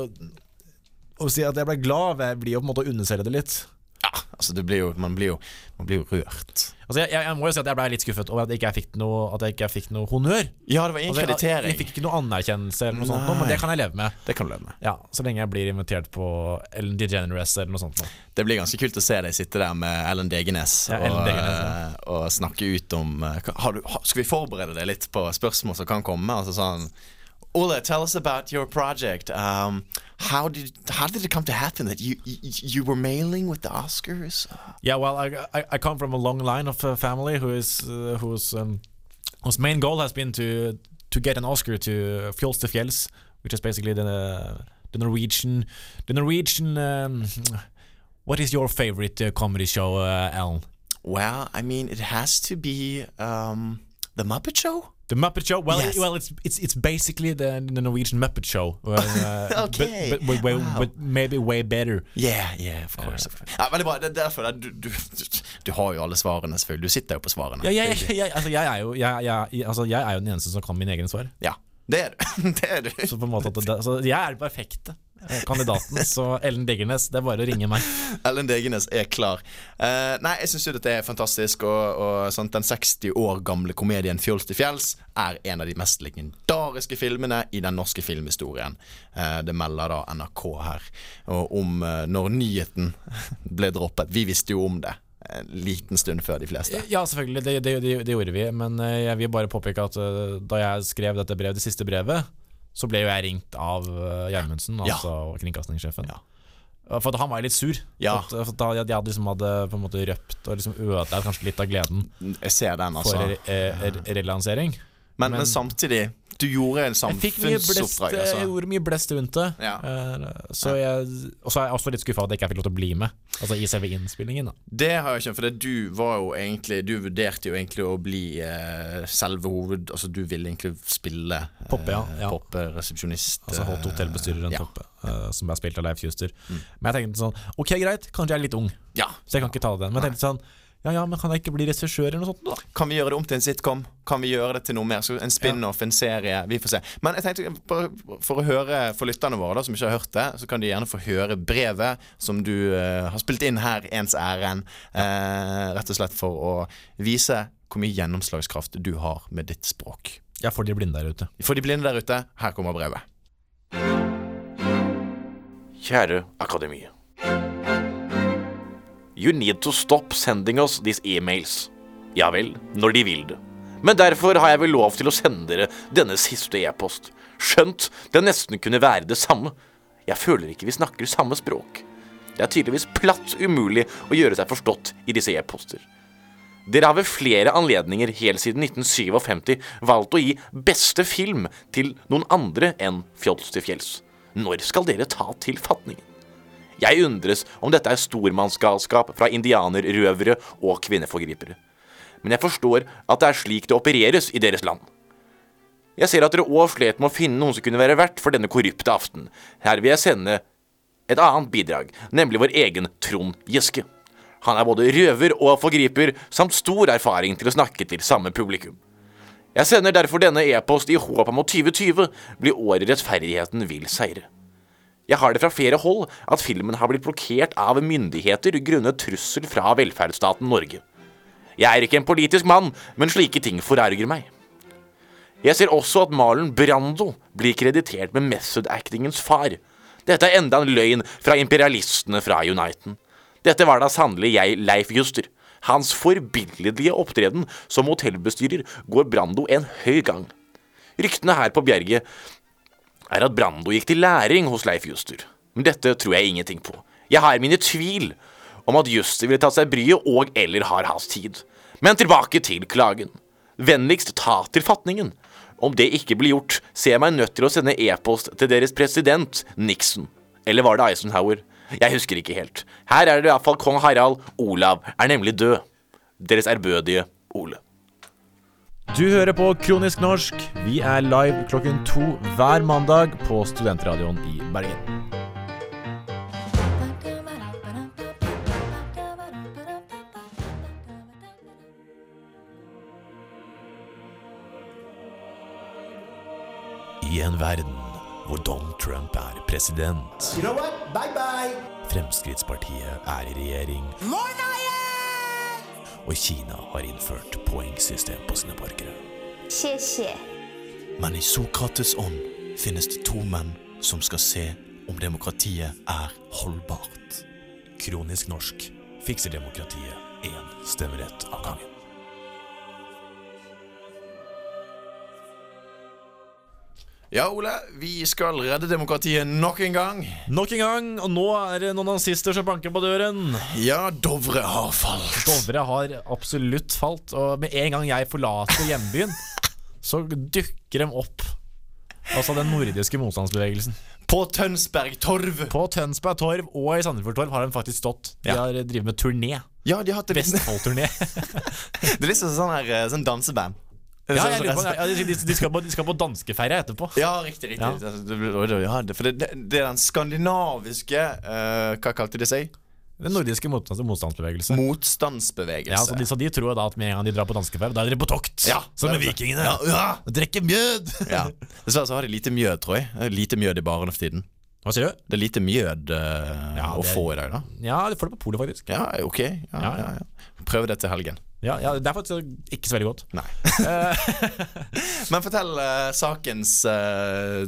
Å si at jeg blei glad, jeg blir jo på en måte å underselge det litt. Ja, altså blir jo, man, blir jo, man blir jo rørt. Altså jeg, jeg, jeg må jo si at jeg ble litt skuffet over at jeg ikke fikk noe At jeg ikke fikk noe honnør. Ja, det var ingen Altså, jeg, fikk ikke noe anerkjennelse, eller noe sånt, men det kan jeg leve med. Det kan du leve med. Ja, Så lenge jeg blir invitert på Ellen DeGeneres eller noe sånt. Det blir ganske kult å se deg sitte der med Ellen Degenes, Ja, og, Ellen Degenes, ja. eh, og snakke ut om eh, har du, har, Skal vi forberede deg litt på spørsmål som kan komme? Altså sånn Ole, tell us about your project. Um, how did how did it come to happen that you you, you were mailing with the Oscars? Yeah, well, I, I, I come from a long line of uh, family who is uh, whose um, whose main goal has been to to get an Oscar to Fjols til fjells, which is basically the the Norwegian the Norwegian. Um, what is your favorite uh, comedy show, uh, Ellen? Well, I mean, it has to be um, the Muppet Show. The Muppet Show. Well, Yes. well, it's it's it's basically the, the Norwegian Muppet Show. Uh, Okay. but, but, way- Wow. but maybe way better. Yeah, yeah, of course. Uh. Ja, veldig bra. Det er derfor det, du, du, du har jo alle svarene, selvfølgelig. Du sitter jo på svarene. Ja, jeg, jeg, jeg, altså, jeg er jo altså, jeg er jo den eneste som kan mine egne svar. Ja, det er du. det er du. Så på en måte det, så jeg er den perfekte eh, kandidaten. Så Ellen Degernes, det er bare å ringe meg. Ellen Degenes er klar. Uh, nei, jeg syns jo dette er fantastisk. Og, og sånt, Den 60 år gamle komedien 'Fjols til fjells' er en av de mest legendariske filmene i den norske filmhistorien. Uh, det melder da NRK her og om uh, når nyheten ble droppet. Vi visste jo om det en liten stund før de fleste. Ja, selvfølgelig, det, det, det, det gjorde vi. Men eh, jeg vil bare påpeke at eh, da jeg skrev dette brevet, det siste brevet, så ble jo jeg ringt av uh, Gjermundsen, Ja. altså kringkastingssjefen. Ja. For han var jo litt sur. Ja. For, da, de hadde liksom hadde på en måte røpt og liksom ødelagt kanskje litt av gleden Jeg ser den, for altså. re, eh, re, relansering. Men, men samtidig Du gjorde en samfunnsoppdrag. Altså. jeg gjorde mye blest rundt det. Ja. Eh, Så jeg, og så er jeg også litt skuffa at jeg ikke fikk lov til å bli med. Altså i selve innspillingen. da Det har jeg ikke, for det, du var jo egentlig Du vurderte jo egentlig å bli eh, selve hoved... Altså du ville egentlig spille eh, Poppe, ja, ja. Popperesepsjonist. Altså Hot eh, ja. Toppe, eh, som er spilt av Leif Juster. Men jeg tenkte sånn Ok, greit, kanskje jeg er litt ung, Ja. så jeg kan ikke ta den. Men jeg tenkte sånn Ja ja, men kan jeg ikke bli regissør eller noe sånt, da? Kan vi gjøre det om til en sitcom? Kan vi gjøre det til noe mer? Så en spin-off, en serie? Vi får se. Men jeg tenkte bare for å høre for lytterne våre da som ikke har hørt det, så kan de gjerne få høre brevet som du uh, har spilt inn her, ens ærend. Uh, rett og slett for å vise hvor mye gjennomslagskraft du har med ditt språk. Ja, for de blinde der ute. For de blinde der ute, her kommer brevet. Kjære Akademiet. You need to stop sending us these emails. Ja vel, når de vil det. Men derfor har jeg vel lov til å sende dere denne siste e-post. Skjønt det nesten kunne være det samme. Jeg føler ikke vi snakker samme språk. Det er tydeligvis platt umulig å gjøre seg forstått i disse e-poster. Dere har ved flere anledninger helt siden 1957 valgt å gi beste film til noen andre enn Fjols til fjells. Når skal dere ta til fatningen? Jeg undres om dette er stormannsgalskap fra indianerrøvere og kvinneforgripere. Men jeg forstår at det er slik det opereres i deres land. Jeg ser at dere òg slet med å finne noen som kunne være verdt for denne korrupte aften. Her vil jeg sende et annet bidrag, nemlig vår egen Trond Giske. Han er både røver og forgriper, samt stor erfaring til å snakke til samme publikum. Jeg sender derfor denne e-post i håp om at 2020 blir året rettferdigheten vil seire. Jeg har det fra flere hold at filmen har blitt blokkert av myndigheter grunnet trussel fra velferdsstaten Norge. Jeg er ikke en politisk mann, men slike ting forarger meg. Jeg ser også at Marlon Brando blir kreditert med method-actingens far. Dette er enda en løgn fra imperialistene fra Uniten. Dette var da sannelig jeg, Leif Juster. Hans forbilledlige opptreden som hotellbestyrer går Brando en høy gang. Ryktene her på Bjerget er at Brando gikk til læring hos Leif Juster. Men dette tror jeg ingenting på. Jeg har mine tvil om at Juster ville tatt seg bryet og eller har hans tid. Men tilbake til klagen. Vennligst ta til fatningen. Om det ikke blir gjort, ser jeg meg nødt til å sende e-post til deres president, Nixon. Eller var det Eisenhower? Jeg husker ikke helt. Her er det iallfall kong Harald. Olav er nemlig død. Deres ærbødige Ole. Du hører på Kronisk norsk. Vi er live klokken to hver mandag på Studentradioen i Bergen. I en verden hvor Donald Trump er president, You know? Bye bye. Fremskrittspartiet er i regjering, og Kina har innført poengsystem på sine borgere. Men i Sokrates ånd finnes det to menn som skal se om demokratiet er holdbart. Kronisk norsk fikser demokratiet én stemmerett av gangen. Ja, Ole, vi skal redde demokratiet nok en gang. Nok en gang, og nå er det noen nazister som banker på døren. Ja, Dovre har falt. Dovre har absolutt falt, og med en gang jeg forlater hjembyen, så dukker de opp. Altså den nordiske motstandsbevegelsen. På Tønsberg Torv. På Tønsberg Torv og i Sandefjord Torv har de faktisk stått. De har drevet med turné. Ja, de har hatt Vestfold-turné. Det er liksom sånn, sånn, her, eh, sånn danseband. Ja, jeg lurer på, ja, de, de, skal på, de skal på danskeferie etterpå. Ja, riktig. riktig Ja. Altså, For det, det, er den skandinaviske uh, Hva kalte de seg? Den nordiske motstandsbevegelse. Motstandsbevegelse. Ja, så de, så de tror da at med en gang de drar på danskeferie, da er de på tokt. Ja, som med vikingene. Ja, ja. Drikker mjød. ja. Dessverre så har de lite mjød, tror jeg. Er Lite mjød i barene for tiden. Hva sier du? Det er lite mjød uh, Ja, å få i dag, da. Ja, du får det på polet, faktisk. Ja, ok. Ja, Ja, ja, ja. ja. Prøv det til helgen. Ja, ja, Det er faktisk ikke så veldig godt. Nei. Men fortell uh, sakens uh,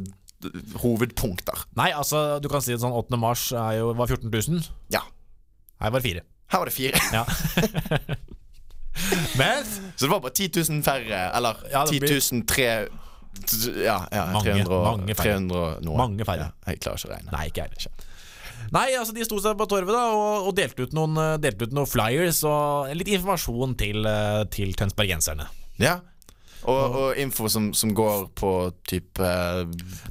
hovedpunkter. Nei, altså, du kan si at sånn 8. mars jo, var 14 000. Ja. Her var det fire. Her var det fire. Ja. Men Så det var bare 10 000 færre, eller Ja, 10 000 tre, ja, ja, Mange, 300, og- mange færre. 300 noe. Mange færre. Jeg klarer ikke å regne. Nei, ikke jeg. Nei, altså de sto seg på torvet da og, og delte, ut noen, eh, delte ut noen flyers og litt informasjon til, eh, til tønsbergenserne. Ja. Og, og info som, som går på type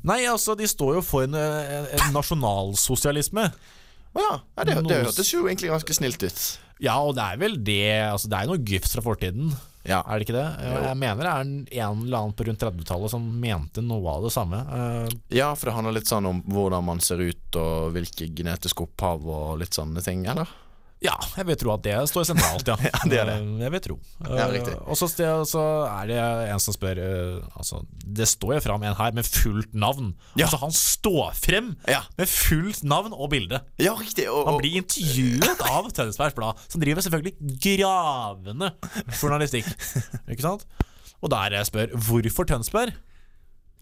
Nei, altså, de står jo for en, en, nasjonalsosialisme. ja, ja, det, det hørtes jo egentlig ganske snilt ut. Ja, og det er vel det Altså, det er noe gufs fra fortiden. Ja. Er det ikke det? Jeg mener det er en, eller annen på rundt 30-tallet som mente noe av det samme. Eh, ja, for det handler litt sånn om hvordan man ser ut, og hvilke genetiske opphav og litt sånne ting, eller? Ja, jeg vil tro at det står sentralt, ja. Ja, det er det. Eh, Jeg vil tro. Ja. Eh, Og så er det en som spør eh, Altså, det står jo fram en her med fullt navn. Ja. Altså, han står frem med fullt navn og bilde. Ja, riktig. Og, Han blir intervjuet av Tønsbergs Blad, som driver selvfølgelig gravende journalistikk. Ikke sant? Og der jeg spør hvorfor Tønsberg,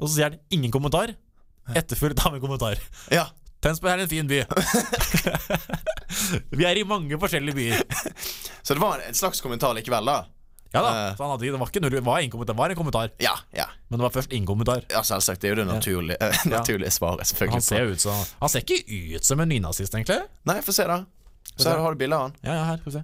og så sier han ingen kommentar. Etterfulgt av en kommentar. ja. Tønsberg er en fin by. Vi er i mange forskjellige byer. Så det var en slags kommentar likevel, da? Ja da, Eh. så han hadde, det var ikke null, det var en kommentar, det var en kommentar. Ja. ja. Men det var først ingen kommentar. Ja, selvsagt. Det er jo det naturlige, ja. naturlige svaret, selvfølgelig. Han ser, ut som, han ser ikke ut som en nynazist, egentlig. Nei, få se, da. Så her har du bilde av han. Ja, ja, her, vi se.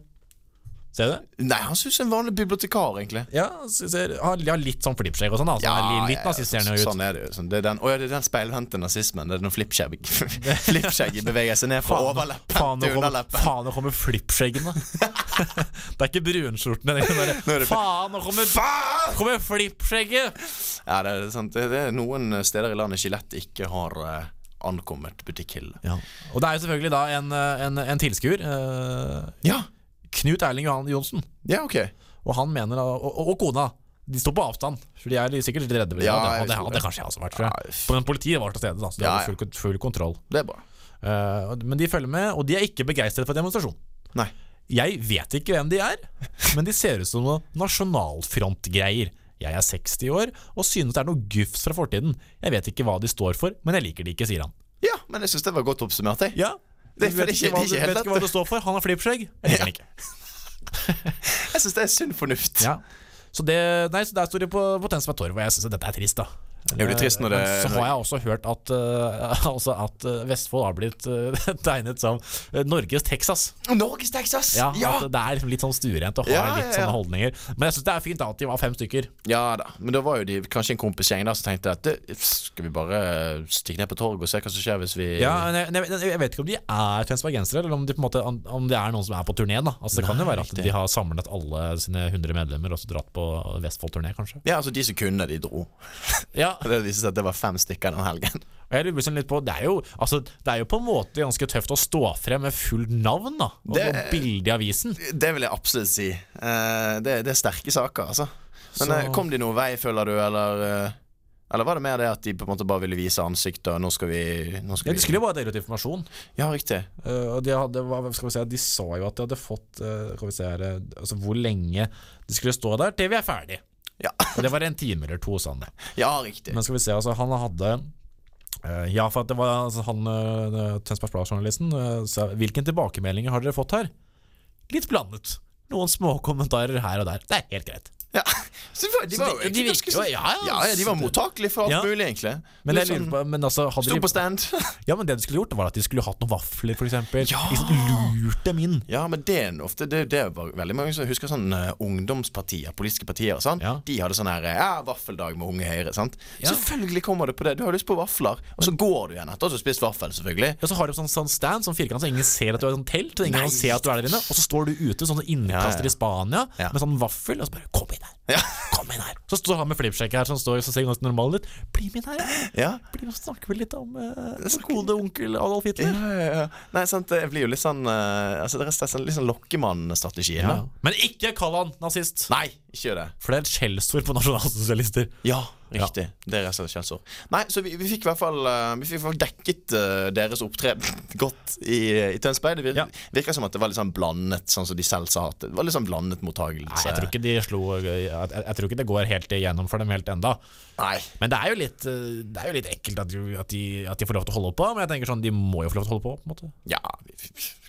Ser du det? Nei, han er en vanlig bibliotekar, egentlig. Ja, ser, har litt sånn flippskjegg og sånn. Altså, Ja, li- litt nazisterende ut. Sånn er det jo. Sånn, det er den, å, ja, det er den speilvendte nazismen. Det er når flippskjegg Flippskjegget beveger seg ned fra overleppen faen, til kommer, underleppen. faen, nå kommer flippskjeggene. det er ikke brunskjortene. Er Nå er faen, kommer, kommer flippskjegget! Ja, det er, sant. Det, det er noen steder i landet Skjelett ikke har eh, ankommet butikkhyllene. Ja. Og det er jo selvfølgelig da en, eh, en, en tilskuer, Uh, Ja. Knut Erling Johan Johnsen, ja, ok. og han mener og, og, og kona de står på avstand, for de er sikkert litt redde. Ja, det hadde, hadde kanskje jeg også vært. Tror jeg. Men politiet var til stede, da, så de hadde full, full kontroll. Det er bra. uh, men de følger med, og de er ikke begeistret for demonstrasjon. Nei. Jeg vet ikke hvem de er, men de ser ut som noe nasjonalfrontgreier. Jeg er 60 år og synes det er noe gufs fra fortiden. Jeg vet ikke hva de står for, men jeg liker de ikke, sier han. Ja, men jeg syns det var godt oppsummert, jeg. Ja, Det- vet ikke- hva, det vet ikke hva det står for. Han har flippskjegg. Jeg liker ikke. Jeg syns det er sunn fornuft. Ja. Så, det, nei, så der står det på, på Tønsberg Torv, og jeg syns dette er trist, da. Det blir trist når det- Så har jeg også hørt at, uh, altså at eh, Vestfold har blitt uh, tegnet som Norges Texas. Norges Texas! Ja, ja! Det er liksom litt sånn stuerent og har Ja, litt sånne holdninger. Men jeg syns det er fint at de var fem stykker. Ja da, men da var jo de kanskje en kompisgjeng som tenkte at skal vi bare stikke ned på torget og se hva som skjer hvis vi Ja, jeg, jeg, vet ikke om de er tønsbergensere, eller om, de måte, om, det er noen som er på turné. da Altså Det kan jo være at de har samlet alle sine 100 medlemmer og så dratt på Vestfold-turné, kanskje. Ja, altså de som kunne, de dro. Ja, Det viste seg at det var fem stykker den helgen. jeg lurer liksom litt på det er, jo, altså, det er jo på en måte ganske tøft å stå frem med fullt navn da og, Det- og bilde i avisen. Det vil jeg absolutt si. Uh, det, det er sterke saker, altså. Men Så- eh, kom de noen vei, føler du, eller Uh... Eller var det mer det at de på en måte bare ville vise ansiktet, og nå skal vi nå skal Ja, de skulle jo bare dele ut informasjon. Ja, riktig. uh, og de, hadde, si, de sa jo at de hadde fått uh, Skal vi se her Altså hvor lenge de skulle stå der til vi er ferdig. Ja, Og det var en time eller to, sa han det. ja riktig. Men skal vi se, altså han hadde uh, Ja, for at det var altså, han uh, Tønsbergs Blad-journalisten uh, sa Hvilken tilbakemeldinger har dere fått her? Litt blandet. Noen små kommentarer her og der. Det er helt greit. Ja. De var, de var de- de ganske virker jo- ja, ja, de var mottakelige for alt Ja. mulig, egentlig. Men, jeg lurer på, men altså Sto på stand. Ja, men det de skulle gjort, var at de skulle hatt noen vafler, f.eks. Ja. Liksom lurt dem inn. Ja, men det er ofte Det, det var veldig mange som husker sånn uh, ungdomspartier, politiske partier og sånn. Ja. De hadde sånn her eh, ja, vaffeldag med Unge Høyre. sant? Selvfølgelig kommer det på det. Du har lyst på vafler, og så går du igjen etter at du har spist vaffel, selvfølgelig. Ja, så har du sånn, sånn stand, sånn firkant, så ingen ser at du har sånn telt. Og ingen Nei. kan at du er der inne Og så står du ute, sånn innkaster i Spania, med sånn vaffel, og så bare 'Kom inn her! Ja. Kom inn her!' Så står han med flipsjekk her, som står som ser ganske normal ut. 'Bli med inn her, ja!' Bli, med, snakker vi litt om uh, kode onkel Adolf Hitler. ja, ja. Nei, sant, det blir jo litt sånn uh, Altså, det er litt sånn lokkemannstrategi. Ja. Men ikke kall han nazist! Nei, ikke gjør det. For det er et skjellsord på nasjonalsosialister. Ja, riktig. Det er rett og slett skjellsord. Nei, så vi, vi fikk i hvert fall eh, Vi fikk i hvert fall dekket eh, deres opptreden godt i, i Tønsberg. Det vir Ja. virka som at det var litt sånn blandet, sånn som de selv sa. At det var litt sånn blandet mottakelse. Nei, jeg tror ikke de slo jeg, jeg, jeg tror ikke det går helt igjennom for dem helt enda Nei. Men det er jo litt, eh, det er jo litt ekkelt at, de- at, de, at de får lov til å holde på. Men jeg tenker sånn, de må jo få lov til å holde på. på en måte Ja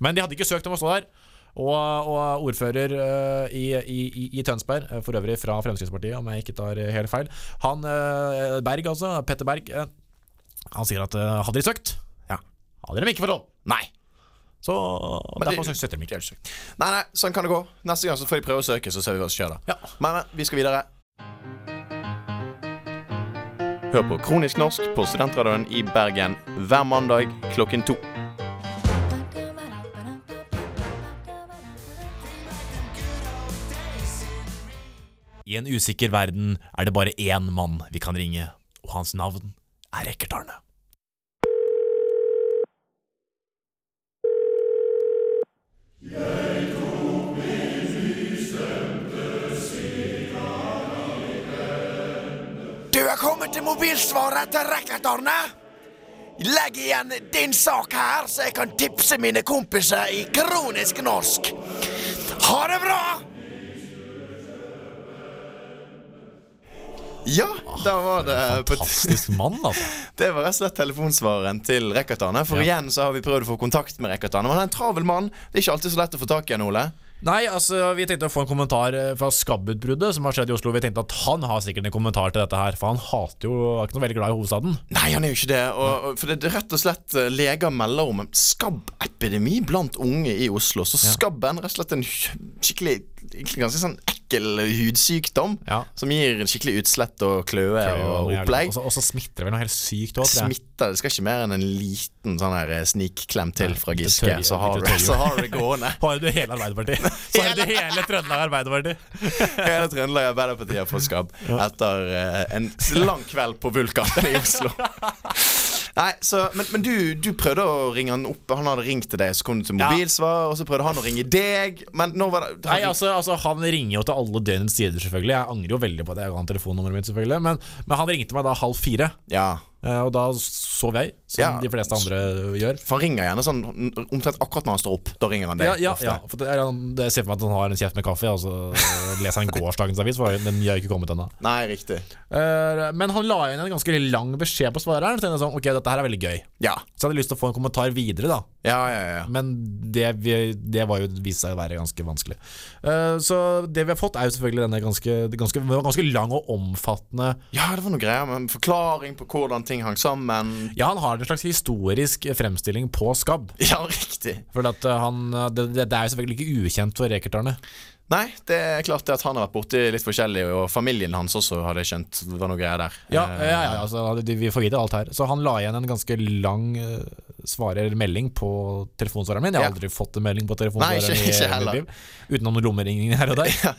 Men de hadde ikke søkt om å stå der. Og, og ordfører uh, i, i, i- Tønsberg, eh, for øvrig fra Fremskrittspartiet, om jeg ikke tar eh, helt feil, han uh, Berg, altså, Petter Berg, uh, han sier at hadde de søkt, Ja. hadde de ikke fått lov. Nei. Så Men derfor det- de ikke. Nei, nei, sånn kan det gå. Neste gang så får de prøve å søke, så ser vi hva som skjer da. Ja. Men vi skal videre. Hør på Kronisk norsk på Studentradioen i Bergen hver mandag klokken to. I en usikker verden er det bare én mann vi kan ringe, og hans navn er Rekkertarne. Du er kommet til mobilsvaret til Rekketarne. Legg igjen din sak her, så jeg kan tipse mine kompiser i kronisk norsk. Ha det bra! Ja, da var det Fantastisk mann, altså. Det var rett og slett telefonsvareren til Rekatane. For Ja. igjen så har vi prøvd å få kontakt med Rekatane. Han er en travel mann. Det er ikke alltid så lett å få tak i han, Ole. Nei, altså, vi tenkte å få en kommentar eh, fra skabbutbruddet som har skjedd i Oslo. Vi tenkte at han har sikkert en kommentar til dette her, for han hater jo er ikke noe veldig glad i hovedstaden. Nei, han er jo ikke det. Og, og, for det er rett og slett eh, leger melder om en skabbepidemi blant unge i Oslo. Så skabben rett og slett en skikkelig egentlig ganske sånn ekkel hudsykdom. Ja. Som gir en skikkelig utslett og kløe og opplegg. Og så- smitter det vel noe helt sykt òg. Smitter. Det skal ikke mer enn en liten sånn her eh, snikklem til fra Giske, tørre- så har, det du, så har du det gående. Har du hele Arbeiderpartiet? Så har du hele Trøndelag Arbeiderparti. Hele Trøndelag Arbeiderparti har fått skabb etter eh, en lang kveld på Vulkan i Oslo. Nei, så, Men, men du, du prøvde å ringe han opp. Han hadde ringt til deg, så kom du til Ja. mobilsvar, og så prøvde han å ringe deg. Men nå var det Nei, altså, altså Han ringer jo til alle døgnets tider, selvfølgelig. Jeg angrer jo veldig på at jeg ga han telefonnummeret mitt, selvfølgelig. Men, men han ringte meg da halv fire, Ja. Eh, og da sov jeg, som Ja. de fleste andre gjør. For han ringer gjerne sånn omtrent akkurat når han står opp. Da ringer han deg. Ja, ja, for det det ser for meg at han har en kjeft med kaffe, og så leser han gårsdagens avis, for den har ikke kommet ennå. Nei, riktig. Eh, Men han la inn en ganske lang beskjed på svareren. Så jeg sånn, ok, dette her er veldig gøy Ja. Så jeg hadde lyst til å få en kommentar videre, da. Ja, ja, ja. Men det, det var jo viste seg å være ganske vanskelig. Eh, så det vi har fått, er jo selvfølgelig denne ganske, ganske, ganske lang og omfattende Ja, det var noe greier med en forklaring på hvordan ting hang sammen. Ja, han har en slags historisk fremstilling på skabb. Ja, riktig. For eh, han, det, det, det er jo selvfølgelig ikke ukjent for Rekert-Arne. Nei, det er klart det at han har vært borti litt forskjellig, og familien hans også, hadde skjønt. Det var noe greier der. Ja, ja, ja, ja altså, vi får vite alt her. Så han la igjen en ganske lang svarer melding på telefonsvareren min. Jeg har aldri fått en melding på Nei, telefonsvareren ikke- i liv. Utenom noen lommeringninger her og der. ja.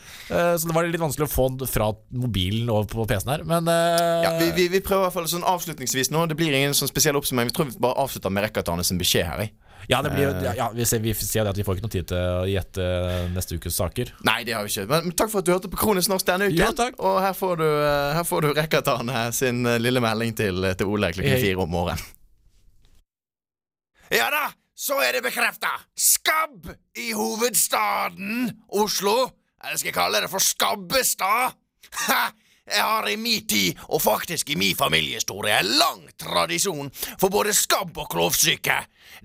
så det var litt vanskelig å få den fra mobilen over på PC-en her. Men eh, Ja, vi, vi, vi prøver i hvert fall sånn avslutningsvis nå. Det blir ingen sånn spesiell oppsummering. Vi tror vi bare avslutter med Rekatane sin beskjed her. jeg. ja, det blir, Eh. ja, vi, ser, vi ser det at vi får ikke noe tid til å gjette neste ukes saker. Nei, det har vi ikke. Men, takk for at du hørte på Kronisk norsk denne uken. Ja. Og her får du, eh, her får du sin eh, lille melding til, til Ole klokken fire om morgenen. Ja da, så er det bekrefta. Skabb i hovedstaden Oslo. Eller skal jeg kalle det for Skabbestad? Ha! Jeg har i min tid, og faktisk i min familiehistorie, lang tradisjon for både skabb og klovsyke.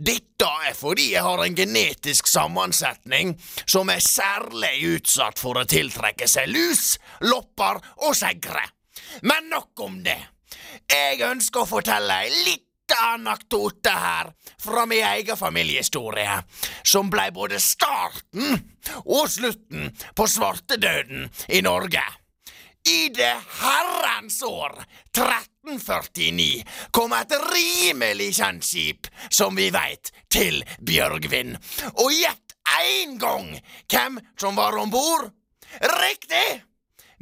Dette er fordi jeg har en genetisk sammensetning som er særlig utsatt for å tiltrekke seg lus, lopper og segre. Men nok om det. Jeg ønsker å fortelle ei lita anekdote her fra min egen familiehistorie, som blei både starten og slutten på svartedøden i Norge. I det herrens år 1349 kom et rimelig kjent skip, som vi veit, til Bjørgvin. Og gjett én gang hvem som var om bord? Riktig!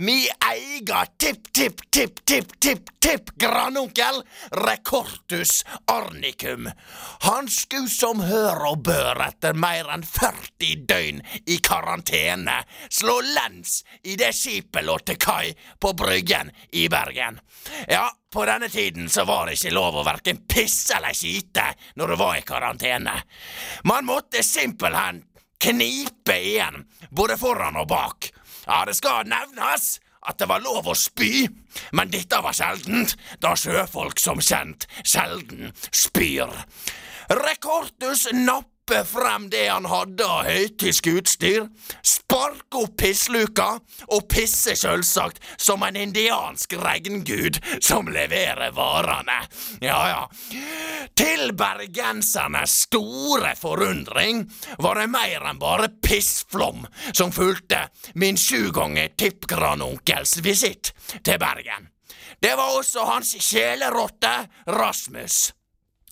Mi eiga tipp-tipp-tipp-tipp-tipp-tipp-grandonkel Rekortus arnicum. Han skulle som hør og bør etter mer enn 40 døgn i karantene slå lens i det skipet lå til kai på Bryggen i Bergen. Ja, på denne tiden så var det ikke lov å verken pisse eller skite når du var i karantene. Man måtte simpelthen knipe igjen, både foran og bak. Ja, det skal nevnes at det var lov å spy, men dette var sjeldent, da sjøfolk som kjent sjelden spyr. Rekortus napper frem det han hadde av høytysk utstyr, sparke opp pissluka og pisse sjølsagt som en indiansk regngud som leverer varene. Ja, ja. Til bergensernes store forundring var det mer enn bare pissflom som fulgte min sju ganger tippgrandonkels visitt til Bergen. Det var også hans kjælerotte Rasmus.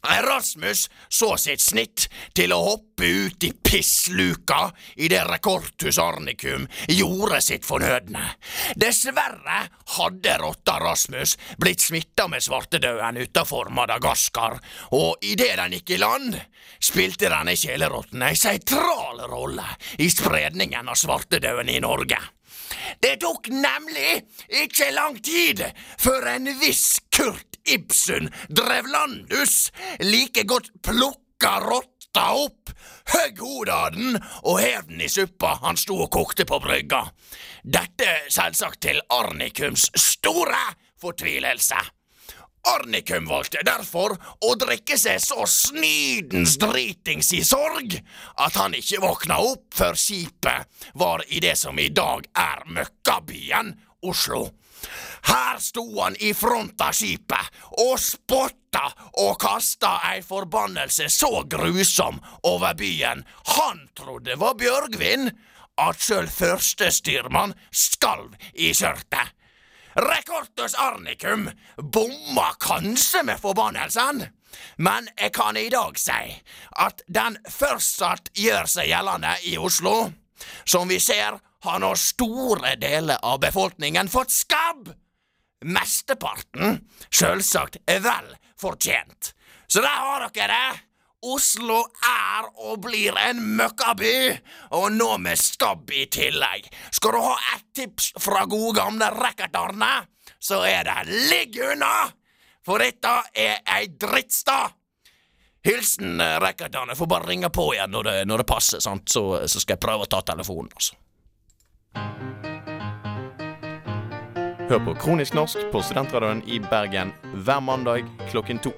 Rasmus så sitt snitt til å hoppe ut i pissluka idet Rekordhus Arnikum gjorde sitt fornødne. Dessverre hadde rotta Rasmus blitt smitta med svartedauden utafor Madagaskar, og idet den gikk i land, spilte denne kjælerotten ei sentral rolle i spredningen av svartedauden i Norge. Det tok nemlig ikke lang tid før en viss Kurt Ibsen drev landus, like godt plukka rotta opp, høgg hodet av den og hev den i suppa han sto og kokte på brygga. Dette selvsagt til Arnikums store fortvilelse. Arnikum valgte derfor å drikke seg så snydens dritings i sorg at han ikke våkna opp før skipet var i det som i dag er møkkabyen Oslo. Her sto han i front av skipet og spotta og kasta ei forbannelse så grusom over byen han trodde var Bjørgvin, at sjøl førstestyrmann skalv i skjørtet. Rekortus arnicum bomma kanskje med forbannelsen, men jeg kan i dag si at den fortsatt gjør seg gjeldende i Oslo. Som vi ser, har nå store deler av befolkningen fått skabb. Mesteparten sjølsagt vel fortjent. Så der har dere det. Oslo er og blir en møkkaby, og nå med skabb i tillegg. Skal du ha ett tips fra gode gamle Rackert-Arne, så er det ligg unna! For dette er ei drittstad! Hilsen eh, Rackert-Arne. Får bare ringe på igjen når det, når det passer, sant? Så, så skal jeg prøve å ta telefonen, altså. Hør på Kronisk norsk på Studentradioen i Bergen hver mandag klokken to.